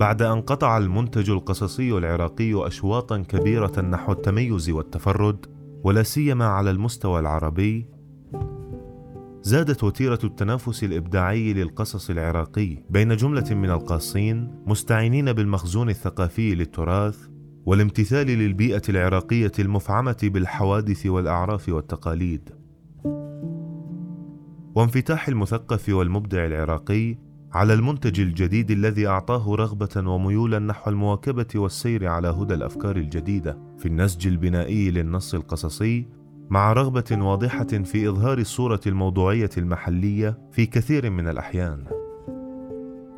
بعد أن قطع المنتج القصصي العراقي أشواطا كبيرة نحو التميز والتفرد ولا سيما على المستوى العربي زادت وتيرة التنافس الإبداعي للقصص العراقي بين جملة من القاصين مستعينين بالمخزون الثقافي للتراث والامتثال للبيئة العراقية المفعمة بالحوادث والأعراف والتقاليد. وانفتاح المثقف والمبدع العراقي على المنتج الجديد الذي أعطاه رغبة وميولا نحو المواكبة والسير على هدى الأفكار الجديدة في النسج البنائي للنص القصصي مع رغبة واضحة في إظهار الصورة الموضوعية المحلية في كثير من الأحيان.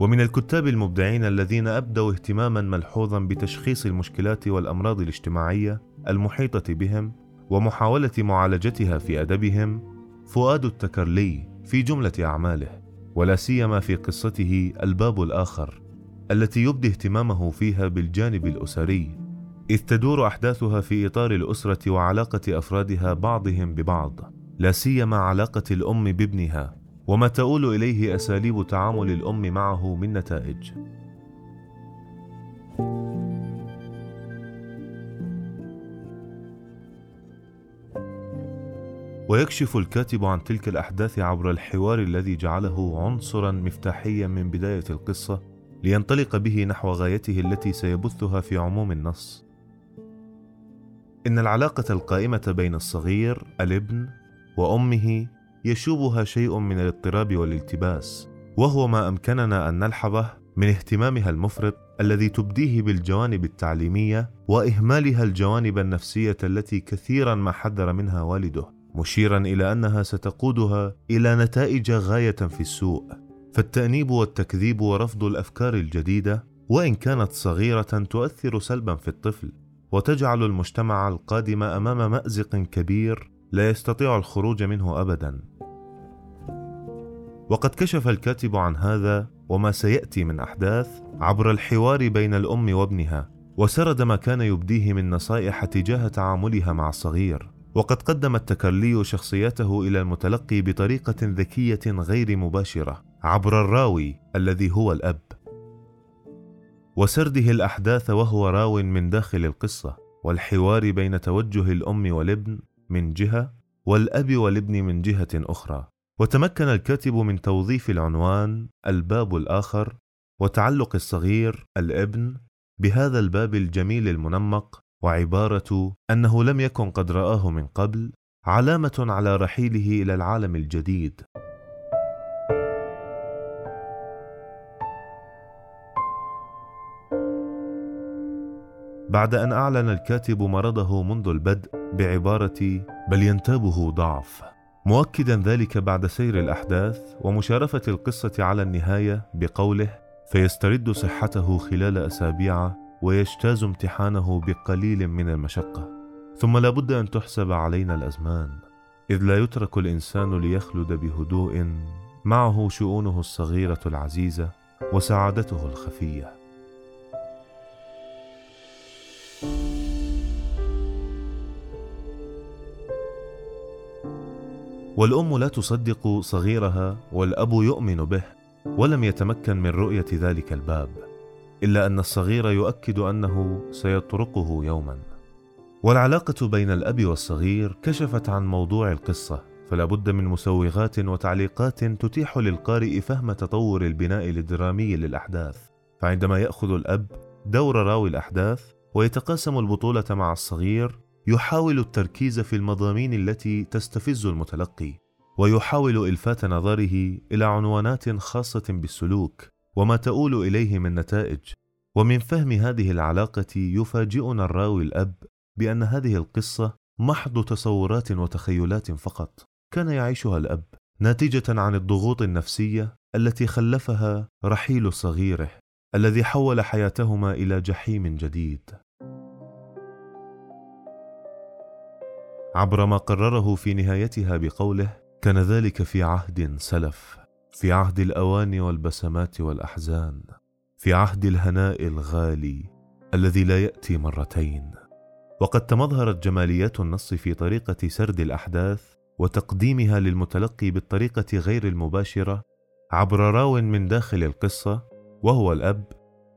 ومن الكتاب المبدعين الذين أبدوا اهتماما ملحوظا بتشخيص المشكلات والأمراض الاجتماعية المحيطة بهم ومحاولة معالجتها في أدبهم فؤاد التكرلي في جملة أعماله، ولا سيما في قصته الباب الآخر، التي يبدي اهتمامه فيها بالجانب الأسري إذ تدور أحداثها في إطار الأسرة وعلاقة أفرادها بعضهم ببعض، لا سيما علاقة الأم بابنها، وما تؤول إليه أساليب تعامل الأم معه من نتائج. ويكشف الكاتب عن تلك الأحداث عبر الحوار الذي جعله عنصرا مفتاحيا من بداية القصة لينطلق به نحو غايته التي سيبثها في عموم النص. إن العلاقة القائمة بين الصغير الابن وأمه يشوبها شيء من الاضطراب والالتباس، وهو ما أمكننا أن نلحظه من اهتمامها المفرط الذي تبديه بالجوانب التعليمية وإهمالها الجوانب النفسية التي كثيرا ما حذر منها والده، مشيرا إلى أنها ستقودها إلى نتائج غاية في السوء، فالتأنيب والتكذيب ورفض الأفكار الجديدة وإن كانت صغيرة تؤثر سلبا في الطفل وتجعل المجتمع القادم أمام مأزق كبير لا يستطيع الخروج منه ابدا. وقد كشف الكاتب عن هذا وما سيأتي من أحداث عبر الحوار بين الأم وابنها وسرد ما كان يبديه من نصائح تجاه تعاملها مع الصغير. وقد قدم التكرلي شخصيته إلى المتلقي بطريقة ذكية غير مباشرة عبر الراوي الذي هو الأب. وسرده الأحداث وهو راو من داخل القصة والحوار بين توجه الأم والابن من جهة والأب والابن من جهة أخرى. وتمكن الكاتب من توظيف العنوان الباب الآخر وتعلق الصغير الابن بهذا الباب الجميل المنمق وعبارة أنه لم يكن قد رآه من قبل علامة على رحيله إلى العالم الجديد. بعد أن أعلن الكاتب مرضه منذ البدء بعبارة بل ينتابه ضعف مؤكدا ذلك بعد سير الأحداث ومشارفة القصة على النهاية بقوله فيسترد صحته خلال أسابيع ويجتاز امتحانه بقليل من المشقة. ثم لا بد أن تحسب علينا الأزمان. إذ لا يترك الإنسان ليخلد بهدوء معه شؤونه الصغيرة العزيزة وسعادته الخفية. والأم لا تصدق صغيرها والأب يؤمن به ولم يتمكن من رؤية ذلك الباب. إلا أن الصغير يؤكد أنه سيطرقه يوما. والعلاقة بين الأب والصغير كشفت عن موضوع القصة فلا بد من مسوغات وتعليقات تتيح للقارئ فهم تطور البناء الدرامي للأحداث. فعندما يأخذ الأب دور راوي الأحداث ويتقاسم البطولة مع الصغير يحاول التركيز في المضامين التي تستفز المتلقي ويحاول إلفات نظره إلى عنوانات خاصة بالسلوك. وما تؤول إليه من نتائج. ومن فهم هذه العلاقة يفاجئنا الراوي الأب بأن هذه القصة محض تصورات وتخيلات فقط. كان يعيشها الأب ناتجة عن الضغوط النفسية التي خلفها رحيل صغيره الذي حول حياتهما إلى جحيم جديد. عبر ما قرره في نهايتها بقوله كان ذلك في عهد سلف. في عهد الأواني والبسمات والأحزان في عهد الهناء الغالي الذي لا يأتي مرتين. وقد تمظهرت جماليات النص في طريقة سرد الأحداث وتقديمها للمتلقي بالطريقة غير المباشرة عبر راو من داخل القصة وهو الأب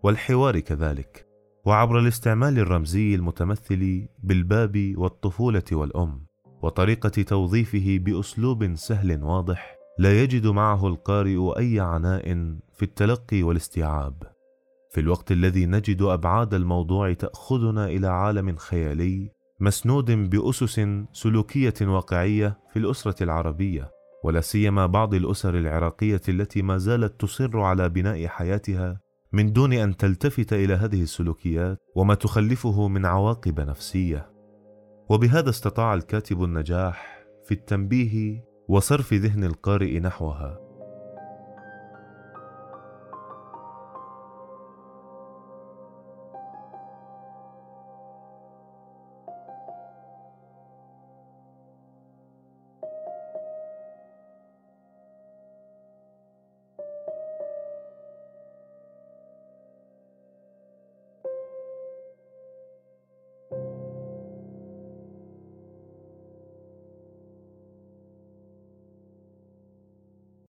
والحوار كذلك وعبر الاستعمال الرمزي المتمثل بالباب والطفولة والأم وطريقة توظيفه بأسلوب سهل واضح لا يجد معه القارئ أي عناء في التلقي والاستيعاب. في الوقت الذي نجد أبعاد الموضوع تأخذنا إلى عالم خيالي مسنود بأسس سلوكية واقعية في الأسرة العربية ولا سيما بعض الأسر العراقية التي ما زالت تصر على بناء حياتها من دون أن تلتفت إلى هذه السلوكيات وما تخلفه من عواقب نفسية. وبهذا استطاع الكاتب النجاح في التنبيه وصرف ذهن القارئ نحوها.